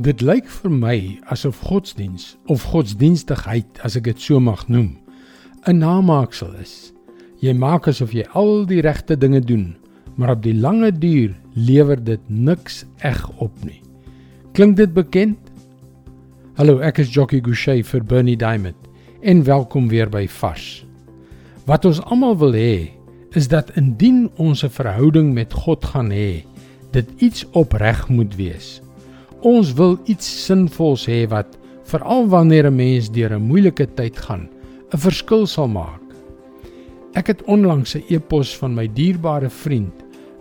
Dit lyk vir my asof godsdiens of godsdienstigheid, as ek dit so mag noem, 'n namaaksel is. Jy maak asof jy al die regte dinge doen, maar op die lange duur lewer dit niks eg op nie. Klink dit bekend? Hallo, ek is Jockey Gouchee vir Bernie Diamond en welkom weer by Fas. Wat ons almal wil hê, is dat indien ons 'n verhouding met God gaan hê, dit iets opreg moet wees. Ons wil iets sinvols hê wat veral wanneer 'n mens deur 'n moeilike tyd gaan, 'n verskil sal maak. Ek het onlangs 'n e-pos van my dierbare vriend,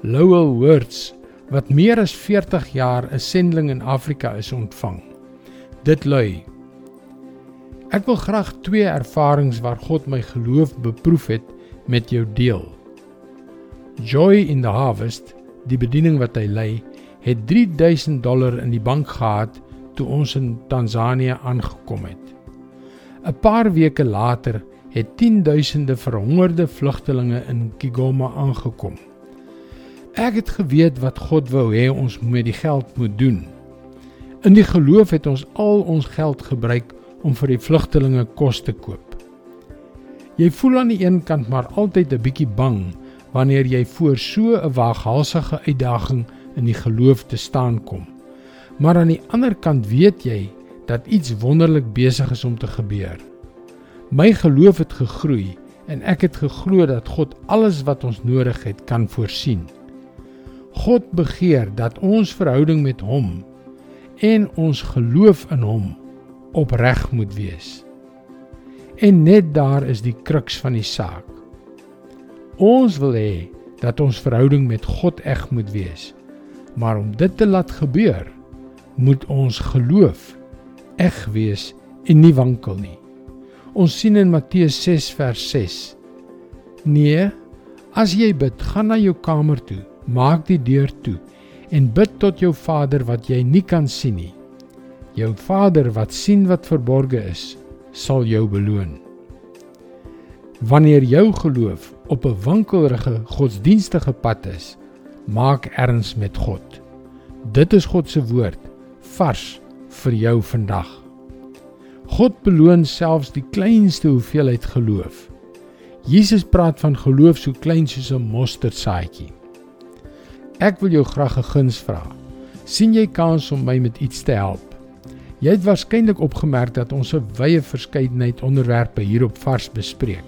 Lowell Words, wat meer as 40 jaar 'n sendeling in Afrika is ontvang. Dit lui: Ek wil graag twee ervarings waar God my geloof beproef het met jou deel. Joy in the Harvest, die bediening wat hy lei, het 3000 dollar in die bank gehad toe ons in Tansanië aangekom het. 'n Paar weke later het 10000de verhongerde vlugtelinge in Kigoma aangekom. Ek het geweet wat God wou hê ons met die geld moet doen. In die geloof het ons al ons geld gebruik om vir die vlugtelinge kos te koop. Jy voel aan die een kant maar altyd 'n bietjie bang wanneer jy voor so 'n waaghalsige uitdaging in die geloof te staan kom. Maar aan die ander kant weet jy dat iets wonderlik besig is om te gebeur. My geloof het gegroei en ek het geglo dat God alles wat ons nodig het kan voorsien. God begeer dat ons verhouding met hom en ons geloof in hom opreg moet wees. En net daar is die kruks van die saak. Ons wil hê dat ons verhouding met God eg moet wees. Maar om dit te laat gebeur, moet ons geloof eg wees en nie wankel nie. Ons sien in Matteus 6 vers 6. Nee, as jy bid, gaan na jou kamer toe, maak die deur toe en bid tot jou Vader wat jy nie kan sien nie. Jou Vader wat sien wat verborge is, sal jou beloon. Wanneer jou geloof op 'n wankelrige godsdienstige pad is, maak erns met God. Dit is God se woord vars vir jou vandag. God beloon selfs die kleinste hoeveelheid geloof. Jesus praat van geloof so klein soos 'n mosterdsaadjie. Ek wil jou graag 'n guns vra. sien jy kans om my met iets te help? Jy het waarskynlik opgemerk dat ons 'n wye verskeidenheid onderwerpe hier op Vars bespreek.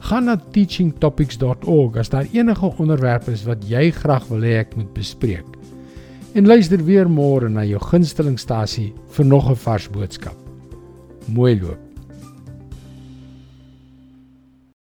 Gaan na teachingtopics.org as daar enige onderwerpe is wat jy graag wil hê ek moet bespreek. En luister weer môre na jou gunstelingstasie vir nog 'n vars boodskap. Mooi loop.